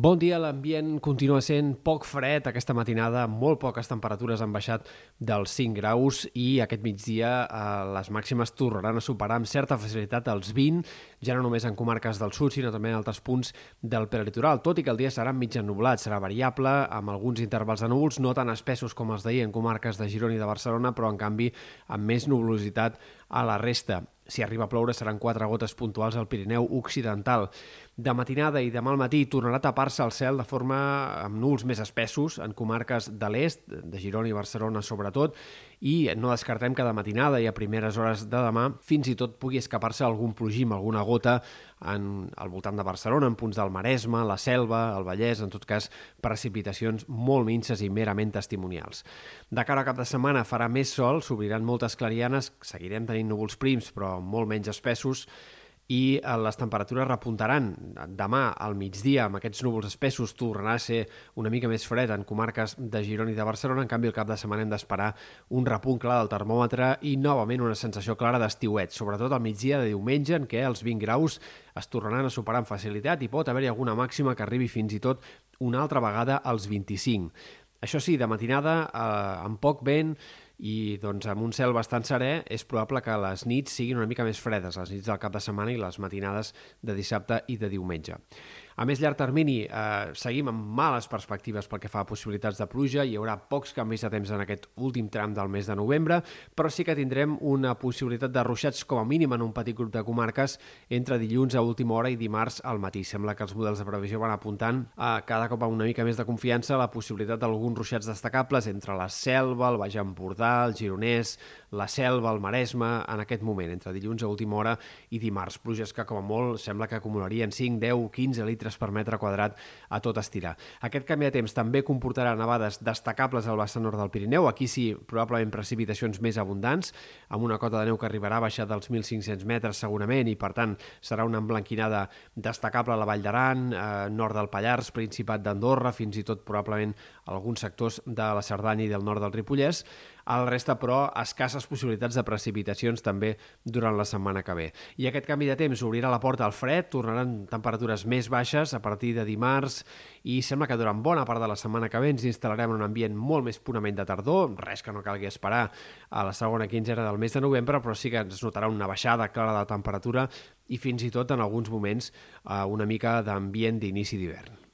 Bon dia, l'ambient continua sent poc fred aquesta matinada, molt poques temperatures han baixat dels 5 graus i aquest migdia eh, les màximes tornaran a superar amb certa facilitat els 20, ja no només en comarques del sud, sinó també en altres punts del prelitoral, tot i que el dia serà mig ennublat, serà variable, amb alguns intervals de núvols, no tan espessos com els d'ahir en comarques de Girona i de Barcelona, però en canvi amb més nuvolositat a la resta. Si arriba a ploure seran quatre gotes puntuals al Pirineu Occidental. De matinada i demà al matí tornarà a tapar-se el cel de forma amb nuls més espessos en comarques de l'est, de Girona i Barcelona sobretot, i no descartem que de matinada i a primeres hores de demà fins i tot pugui escapar-se algun plogim, alguna gota en, al voltant de Barcelona, en punts del Maresme, la Selva, el Vallès, en tot cas precipitacions molt minces i merament testimonials. De cara a cap de setmana farà més sol, s'obriran moltes clarianes, seguirem tenint núvols prims però molt menys espessos, i eh, les temperatures repuntaran. Demà al migdia, amb aquests núvols espessos, tornarà a ser una mica més fred en comarques de Girona i de Barcelona. En canvi, el cap de setmana hem d'esperar un repunt clar del termòmetre i, novament, una sensació clara d'estiuet, sobretot al migdia de diumenge, en què els 20 graus es tornaran a superar amb facilitat i pot haver-hi alguna màxima que arribi fins i tot una altra vegada als 25. Això sí, de matinada, eh, amb poc vent, i doncs, amb un cel bastant serè és probable que les nits siguin una mica més fredes, les nits del cap de setmana i les matinades de dissabte i de diumenge. A més llarg termini, eh, seguim amb males perspectives pel que fa a possibilitats de pluja, hi haurà pocs canvis de temps en aquest últim tram del mes de novembre, però sí que tindrem una possibilitat de ruixats com a mínim en un petit grup de comarques entre dilluns a última hora i dimarts al matí. Sembla que els models de previsió van apuntant a cada cop amb una mica més de confiança la possibilitat d'alguns ruixats destacables entre la Selva, el Baix Empordà, el Gironès, la Selva, el Maresme, en aquest moment, entre dilluns a última hora i dimarts. Pluges que, com a molt, sembla que acumularien 5, 10, 15 litres litres per metre quadrat a tot estirar. Aquest canvi de temps també comportarà nevades destacables al vessant nord del Pirineu, aquí sí, probablement precipitacions més abundants, amb una cota de neu que arribarà a baixar dels 1.500 metres segurament i, per tant, serà una emblanquinada destacable a la Vall d'Aran, eh, nord del Pallars, Principat d'Andorra, fins i tot probablement alguns sectors de la Cerdanya i del nord del Ripollès. El resta, però, escasses possibilitats de precipitacions també durant la setmana que ve. I aquest canvi de temps obrirà la porta al fred, tornaran temperatures més baixes a partir de dimarts i sembla que durant bona part de la setmana que ve ens instal·larem en un ambient molt més purament de tardor, res que no calgui esperar a la segona quinzena del mes de novembre, però sí que ens notarà una baixada clara de temperatura i fins i tot en alguns moments eh, una mica d'ambient d'inici d'hivern.